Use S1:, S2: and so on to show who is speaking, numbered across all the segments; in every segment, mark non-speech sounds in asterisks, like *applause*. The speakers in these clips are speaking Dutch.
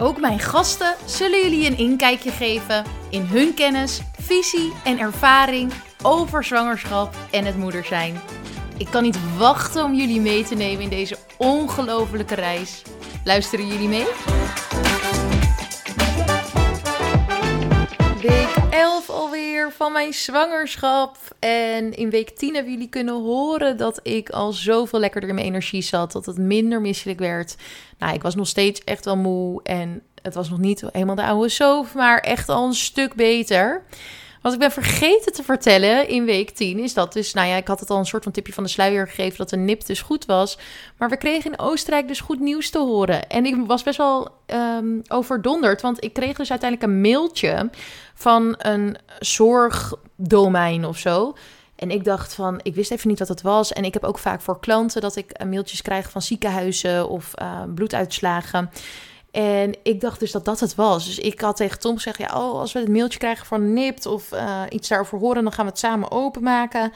S1: Ook mijn gasten zullen jullie een inkijkje geven in hun kennis, visie en ervaring over zwangerschap en het moeder zijn. Ik kan niet wachten om jullie mee te nemen in deze ongelofelijke reis. Luisteren jullie mee? Van mijn zwangerschap. En in week 10 hebben jullie kunnen horen dat ik al zoveel lekkerder in mijn energie zat. Dat het minder misselijk werd. Nou, ik was nog steeds echt wel moe. En het was nog niet helemaal de oude sof, maar echt al een stuk beter. Wat ik ben vergeten te vertellen in week 10 is dat dus, nou ja, ik had het al een soort van tipje van de sluier gegeven dat de nip dus goed was. Maar we kregen in Oostenrijk dus goed nieuws te horen. En ik was best wel um, overdonderd, want ik kreeg dus uiteindelijk een mailtje van een zorgdomein of zo. En ik dacht van, ik wist even niet wat het was. En ik heb ook vaak voor klanten dat ik mailtjes krijg van ziekenhuizen of uh, bloeduitslagen. En ik dacht dus dat dat het was. Dus ik had tegen Tom gezegd: ja, oh, als we het mailtje krijgen van NIPT of uh, iets daarover horen, dan gaan we het samen openmaken.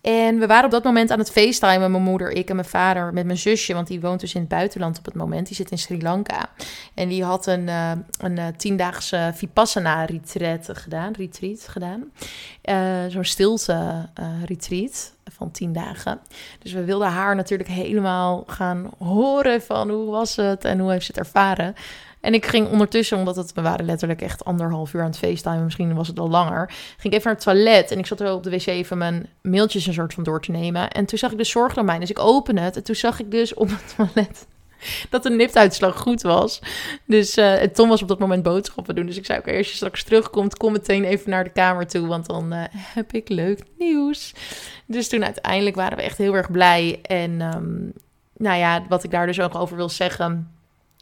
S1: En we waren op dat moment aan het facetimen, mijn moeder, ik en mijn vader, met mijn zusje. Want die woont dus in het buitenland op het moment. Die zit in Sri Lanka. En die had een, uh, een uh, tiendaagse Vipassana-retreat gedaan. Retreat gedaan. Uh, Zo'n stilte-retreat van tien dagen. Dus we wilden haar natuurlijk helemaal gaan horen van hoe was het en hoe heeft ze het ervaren. En ik ging ondertussen, omdat het, we waren letterlijk echt anderhalf uur aan het facetimen, misschien was het al langer, ging ik even naar het toilet en ik zat er op de wc even mijn mailtjes een soort van door te nemen. En toen zag ik de zorgdomein, dus ik open het en toen zag ik dus op het toilet *laughs* dat de niptuitslag goed was. Dus uh, Tom was op dat moment boodschappen doen. Dus ik zei ook, okay, als je straks terugkomt, kom meteen even naar de kamer toe, want dan uh, heb ik leuk nieuws. Dus toen uiteindelijk waren we echt heel erg blij. En um, nou ja, wat ik daar dus ook over wil zeggen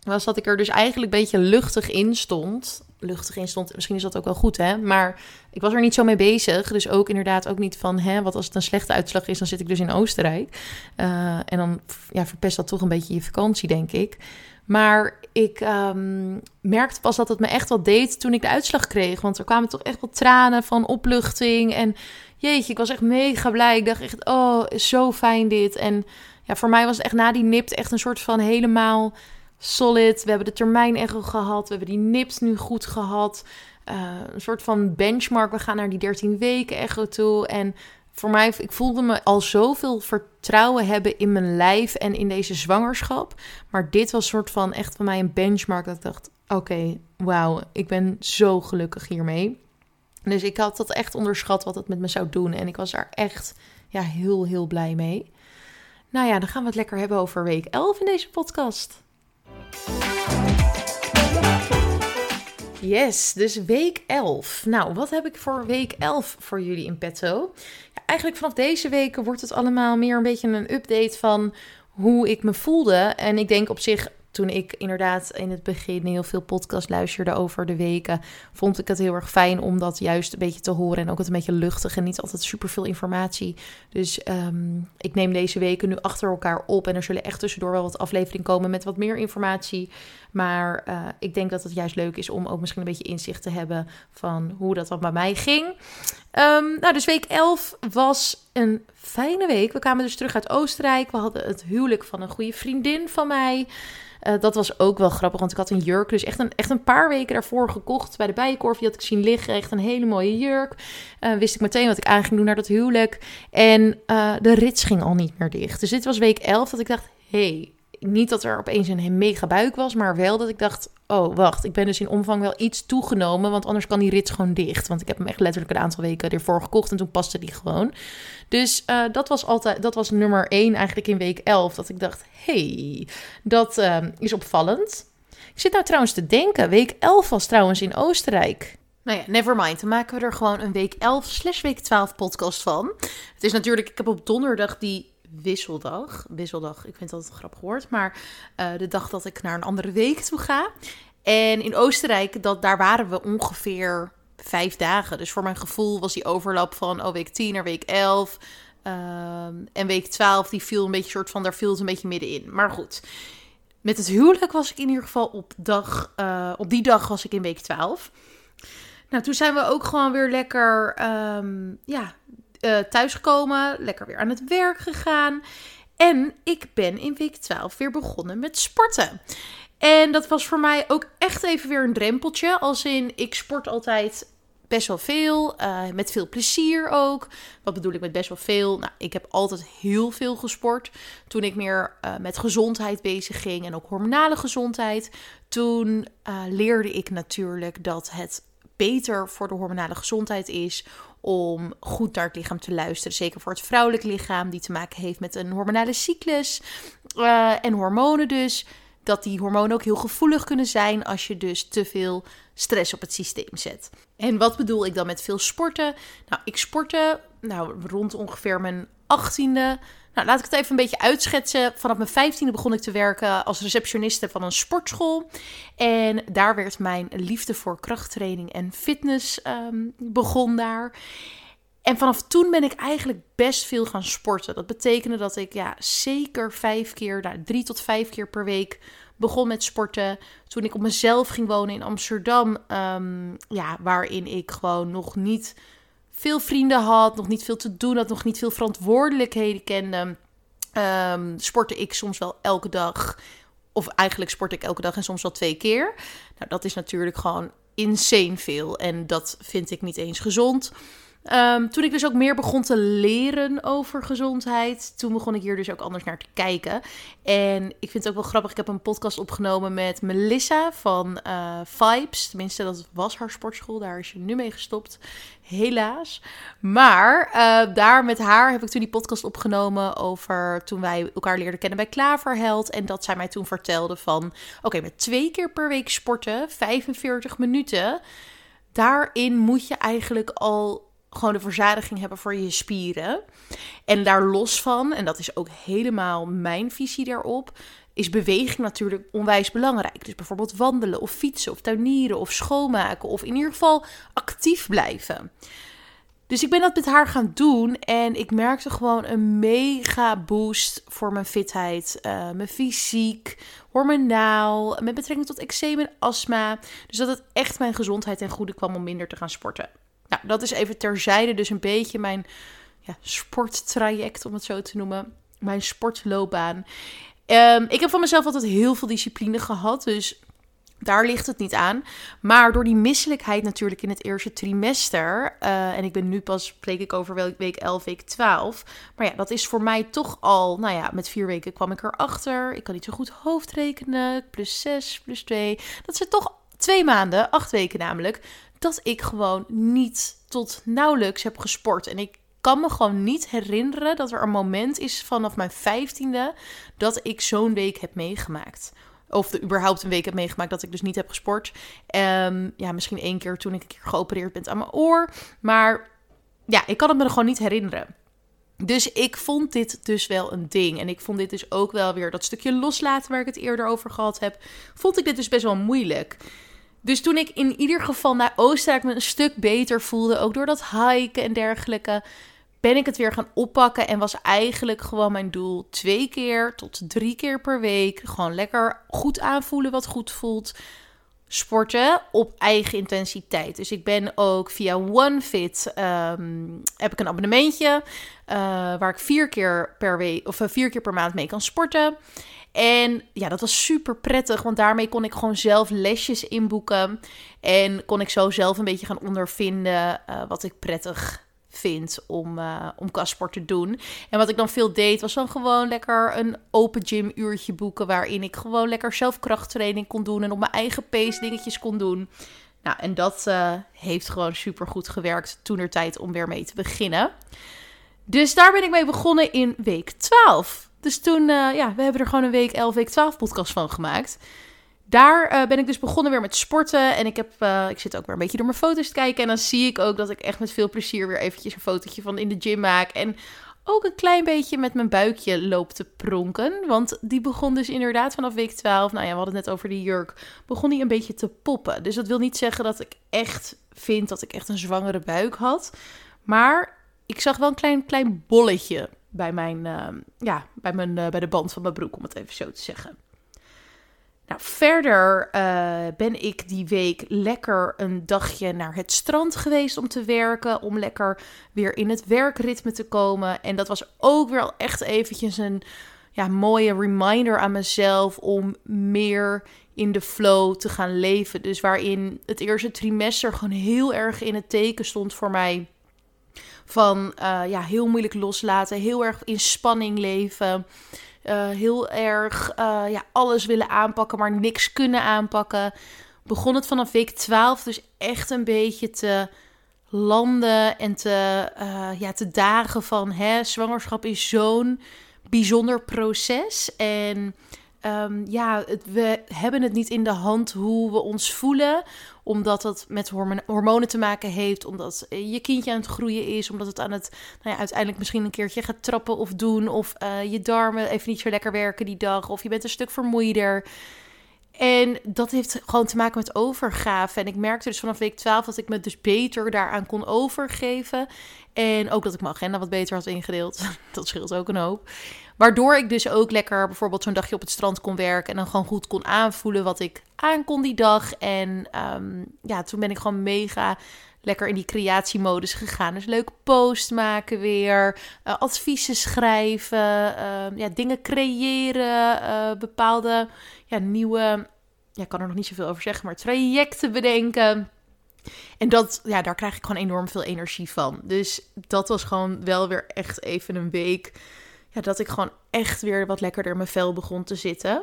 S1: was dat ik er dus eigenlijk een beetje luchtig in stond. Luchtig in stond, misschien is dat ook wel goed, hè? Maar ik was er niet zo mee bezig. Dus ook inderdaad ook niet van, hè, wat als het een slechte uitslag is, dan zit ik dus in Oostenrijk. Uh, en dan ja, verpest dat toch een beetje je vakantie, denk ik. Maar ik um, merkte pas dat het me echt wat deed toen ik de uitslag kreeg. Want er kwamen toch echt wel tranen van opluchting. En jeetje, ik was echt mega blij. Ik dacht echt, oh, zo fijn dit. En ja, voor mij was het echt na die nipt echt een soort van helemaal solid. We hebben de termijn echo gehad. We hebben die nips nu goed gehad. Uh, een soort van benchmark. We gaan naar die 13 weken echo toe. En voor mij, ik voelde me al zoveel vertrouwen hebben in mijn lijf en in deze zwangerschap. Maar dit was een soort van echt voor mij een benchmark. Dat ik dacht: oké, wauw, ik ben zo gelukkig hiermee. Dus ik had dat echt onderschat wat het met me zou doen. En ik was daar echt ja, heel, heel blij mee. Nou ja, dan gaan we het lekker hebben over week 11 in deze podcast. Yes, dus week 11. Nou, wat heb ik voor week 11 voor jullie in petto? Ja, eigenlijk vanaf deze week wordt het allemaal meer een beetje een update van hoe ik me voelde. En ik denk op zich toen ik inderdaad in het begin heel veel podcast luisterde over de weken, vond ik het heel erg fijn om dat juist een beetje te horen. En ook het een beetje luchtig en niet altijd super veel informatie. Dus um, ik neem deze weken nu achter elkaar op. En er zullen echt tussendoor wel wat afleveringen komen met wat meer informatie. Maar uh, ik denk dat het juist leuk is om ook misschien een beetje inzicht te hebben van hoe dat dan bij mij ging. Um, nou, dus week 11 was een fijne week. We kwamen dus terug uit Oostenrijk. We hadden het huwelijk van een goede vriendin van mij. Uh, dat was ook wel grappig, want ik had een jurk dus echt een, echt een paar weken daarvoor gekocht bij de Bijenkorf. Die had ik zien liggen, echt een hele mooie jurk. Uh, wist ik meteen wat ik aan ging doen naar dat huwelijk. En uh, de rits ging al niet meer dicht. Dus dit was week 11 dat ik dacht, hey, niet dat er opeens een mega buik was, maar wel dat ik dacht: oh, wacht, ik ben dus in omvang wel iets toegenomen, want anders kan die rits gewoon dicht. Want ik heb hem echt letterlijk een aantal weken ervoor gekocht en toen paste die gewoon. Dus uh, dat was altijd, dat was nummer 1 eigenlijk in week 11, dat ik dacht: hey, dat uh, is opvallend. Ik zit nou trouwens te denken, week 11 was trouwens in Oostenrijk. Nou ja, never mind. Dan maken we er gewoon een week 11 slash week 12 podcast van. Het is natuurlijk, ik heb op donderdag die wisseldag. Wisseldag, ik vind dat een grappig woord. Maar uh, de dag dat ik naar een andere week toe ga. En in Oostenrijk, dat, daar waren we ongeveer vijf dagen. Dus voor mijn gevoel was die overlap van oh, week 10 naar week 11. Ehm, en week 12, die viel een beetje soort van, daar viel het een beetje middenin. Maar goed, met het huwelijk was ik in ieder geval op, dag, uh, op die dag was ik in week 12. Nou, toen zijn we ook gewoon weer lekker um, ja, uh, thuisgekomen. Lekker weer aan het werk gegaan. En ik ben in week 12 weer begonnen met sporten. En dat was voor mij ook echt even weer een drempeltje. Als in, ik sport altijd best wel veel. Uh, met veel plezier ook. Wat bedoel ik met best wel veel? Nou, ik heb altijd heel veel gesport. Toen ik meer uh, met gezondheid bezig ging en ook hormonale gezondheid. Toen leerde ik natuurlijk dat het beter voor de hormonale gezondheid is om goed naar het lichaam te luisteren. Zeker voor het vrouwelijk lichaam, die te maken heeft met een hormonale cyclus en hormonen dus dat die hormonen ook heel gevoelig kunnen zijn als je dus te veel stress op het systeem zet. En wat bedoel ik dan met veel sporten? Nou, ik sportte nou, rond ongeveer mijn 18e. Nou, laat ik het even een beetje uitschetsen. Vanaf mijn 15e begon ik te werken als receptioniste van een sportschool. En daar werd mijn liefde voor krachttraining en fitness um, begon daar. En vanaf toen ben ik eigenlijk best veel gaan sporten. Dat betekende dat ik ja, zeker vijf keer, nou, drie tot vijf keer per week begon met sporten. Toen ik op mezelf ging wonen in Amsterdam, um, ja, waarin ik gewoon nog niet veel vrienden had, nog niet veel te doen had, nog niet veel verantwoordelijkheden kende. Um, sportte ik soms wel elke dag. Of eigenlijk sport ik elke dag en soms wel twee keer. Nou, dat is natuurlijk gewoon insane veel. En dat vind ik niet eens gezond. Um, toen ik dus ook meer begon te leren over gezondheid, toen begon ik hier dus ook anders naar te kijken. En ik vind het ook wel grappig. Ik heb een podcast opgenomen met Melissa van uh, Vibes. Tenminste, dat was haar sportschool. Daar is je nu mee gestopt. Helaas. Maar uh, daar met haar heb ik toen die podcast opgenomen over toen wij elkaar leerden kennen bij Klaverheld. En dat zij mij toen vertelde van, oké, met twee keer per week sporten, 45 minuten. Daarin moet je eigenlijk al gewoon de verzadiging hebben voor je spieren. En daar los van, en dat is ook helemaal mijn visie daarop, is beweging natuurlijk onwijs belangrijk. Dus bijvoorbeeld wandelen of fietsen of tuinieren of schoonmaken of in ieder geval actief blijven. Dus ik ben dat met haar gaan doen en ik merkte gewoon een mega boost voor mijn fitheid, uh, mijn fysiek, hormonaal, met betrekking tot eczeem en astma. Dus dat het echt mijn gezondheid ten goede kwam om minder te gaan sporten. Nou, dat is even terzijde dus een beetje mijn ja, sporttraject, om het zo te noemen. Mijn sportloopbaan. Um, ik heb van mezelf altijd heel veel discipline gehad, dus daar ligt het niet aan. Maar door die misselijkheid natuurlijk in het eerste trimester. Uh, en ik ben nu pas, spreek ik over week 11, week 12. Maar ja, dat is voor mij toch al, nou ja, met vier weken kwam ik erachter. Ik kan niet zo goed hoofdrekenen. Plus 6, plus 2. Dat zijn toch twee maanden, acht weken namelijk dat ik gewoon niet tot nauwelijks heb gesport. En ik kan me gewoon niet herinneren dat er een moment is vanaf mijn vijftiende dat ik zo'n week heb meegemaakt. Of de, überhaupt een week heb meegemaakt dat ik dus niet heb gesport. Um, ja, misschien één keer toen ik een keer geopereerd ben aan mijn oor. Maar ja, ik kan het me gewoon niet herinneren. Dus ik vond dit dus wel een ding. En ik vond dit dus ook wel weer dat stukje loslaten waar ik het eerder over gehad heb. Vond ik dit dus best wel moeilijk. Dus toen ik in ieder geval naar Oostenrijk me een stuk beter voelde, ook door dat hiken en dergelijke, ben ik het weer gaan oppakken en was eigenlijk gewoon mijn doel twee keer tot drie keer per week. Gewoon lekker goed aanvoelen wat goed voelt. Sporten op eigen intensiteit. Dus ik ben ook via OneFit um, heb ik een abonnementje uh, waar ik vier keer per week of uh, vier keer per maand mee kan sporten. En ja, dat was super prettig, want daarmee kon ik gewoon zelf lesjes inboeken. En kon ik zo zelf een beetje gaan ondervinden uh, wat ik prettig vind om, uh, om te doen. En wat ik dan veel deed, was dan gewoon lekker een open gym uurtje boeken... waarin ik gewoon lekker zelf krachttraining kon doen... en op mijn eigen pace dingetjes kon doen. Nou, en dat uh, heeft gewoon super goed gewerkt toen er tijd om weer mee te beginnen. Dus daar ben ik mee begonnen in week 12. Dus toen, uh, ja, we hebben er gewoon een week 11, week 12 podcast van gemaakt. Daar uh, ben ik dus begonnen weer met sporten. En ik, heb, uh, ik zit ook weer een beetje door mijn foto's te kijken. En dan zie ik ook dat ik echt met veel plezier weer eventjes een fotootje van in de gym maak. En ook een klein beetje met mijn buikje loopt te pronken. Want die begon dus inderdaad vanaf week 12, nou ja, we hadden het net over die jurk, begon die een beetje te poppen. Dus dat wil niet zeggen dat ik echt vind dat ik echt een zwangere buik had. Maar ik zag wel een klein, klein bolletje bij, mijn, uh, ja, bij, mijn, bij de band van mijn broek, om het even zo te zeggen. Nou, verder uh, ben ik die week lekker een dagje naar het strand geweest om te werken. Om lekker weer in het werkritme te komen. En dat was ook wel echt eventjes een ja, mooie reminder aan mezelf om meer in de flow te gaan leven. Dus waarin het eerste trimester gewoon heel erg in het teken stond voor mij. Van uh, ja, heel moeilijk loslaten, heel erg in spanning leven. Uh, heel erg uh, ja, alles willen aanpakken, maar niks kunnen aanpakken. Begon het vanaf week 12 dus echt een beetje te landen en te, uh, ja, te dagen van hè, zwangerschap is zo'n bijzonder proces. En um, ja, we hebben het niet in de hand hoe we ons voelen. Omdat het met hormonen te maken heeft. Omdat je kindje aan het groeien is. Omdat het aan het nou ja, uiteindelijk misschien een keertje gaat trappen of doen. Of uh, je darmen even niet zo lekker werken die dag. Of je bent een stuk vermoeider. En dat heeft gewoon te maken met overgave. En ik merkte dus vanaf week 12 dat ik me dus beter daaraan kon overgeven. En ook dat ik mijn agenda wat beter had ingedeeld. *laughs* Dat scheelt ook een hoop. Waardoor ik dus ook lekker bijvoorbeeld zo'n dagje op het strand kon werken. En dan gewoon goed kon aanvoelen wat ik aan kon die dag. En um, ja, toen ben ik gewoon mega lekker in die creatiemodus gegaan. Dus leuk post maken weer, uh, adviezen schrijven, uh, ja, dingen creëren, uh, bepaalde ja, nieuwe, ja, ik kan er nog niet zoveel over zeggen, maar trajecten bedenken. En dat, ja, daar krijg ik gewoon enorm veel energie van. Dus dat was gewoon wel weer echt even een week. Ja, dat ik gewoon echt weer wat lekkerder in mijn vel begon te zitten.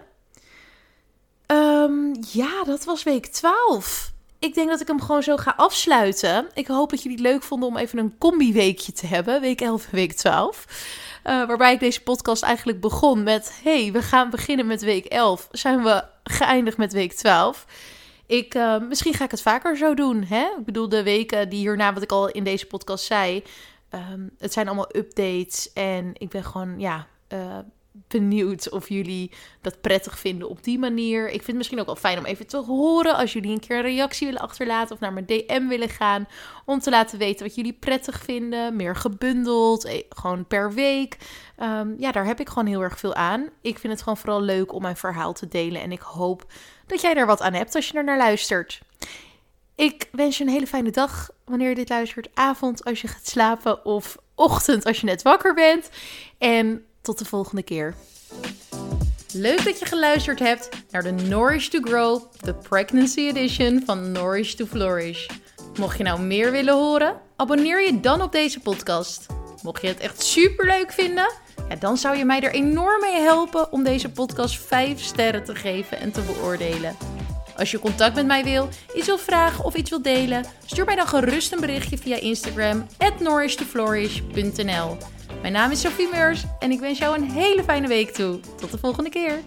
S1: Um, ja, dat was week 12 ik denk dat ik hem gewoon zo ga afsluiten. Ik hoop dat jullie het leuk vonden om even een combi-weekje te hebben. Week 11 en week 12. Uh, waarbij ik deze podcast eigenlijk begon met... hey, we gaan beginnen met week 11. Zijn we geëindigd met week 12? Ik, uh, misschien ga ik het vaker zo doen. Hè? Ik bedoel, de weken die hierna, wat ik al in deze podcast zei... Um, het zijn allemaal updates en ik ben gewoon, ja... Uh, benieuwd of jullie dat prettig vinden op die manier. Ik vind het misschien ook wel fijn om even te horen als jullie een keer een reactie willen achterlaten of naar mijn DM willen gaan. Om te laten weten wat jullie prettig vinden. Meer gebundeld, eh, gewoon per week. Um, ja, daar heb ik gewoon heel erg veel aan. Ik vind het gewoon vooral leuk om mijn verhaal te delen. En ik hoop dat jij er wat aan hebt als je er naar luistert. Ik wens je een hele fijne dag wanneer je dit luistert. Avond als je gaat slapen of ochtend als je net wakker bent. En tot de volgende keer. Leuk dat je geluisterd hebt naar de Nourish to Grow, de Pregnancy Edition van Nourish to Flourish. Mocht je nou meer willen horen, abonneer je dan op deze podcast. Mocht je het echt super leuk vinden, ja, dan zou je mij er enorm mee helpen om deze podcast 5 sterren te geven en te beoordelen. Als je contact met mij wil, iets wil vragen of iets wil delen, stuur mij dan gerust een berichtje via Instagram at Mijn naam is Sophie Meurs en ik wens jou een hele fijne week toe. Tot de volgende keer.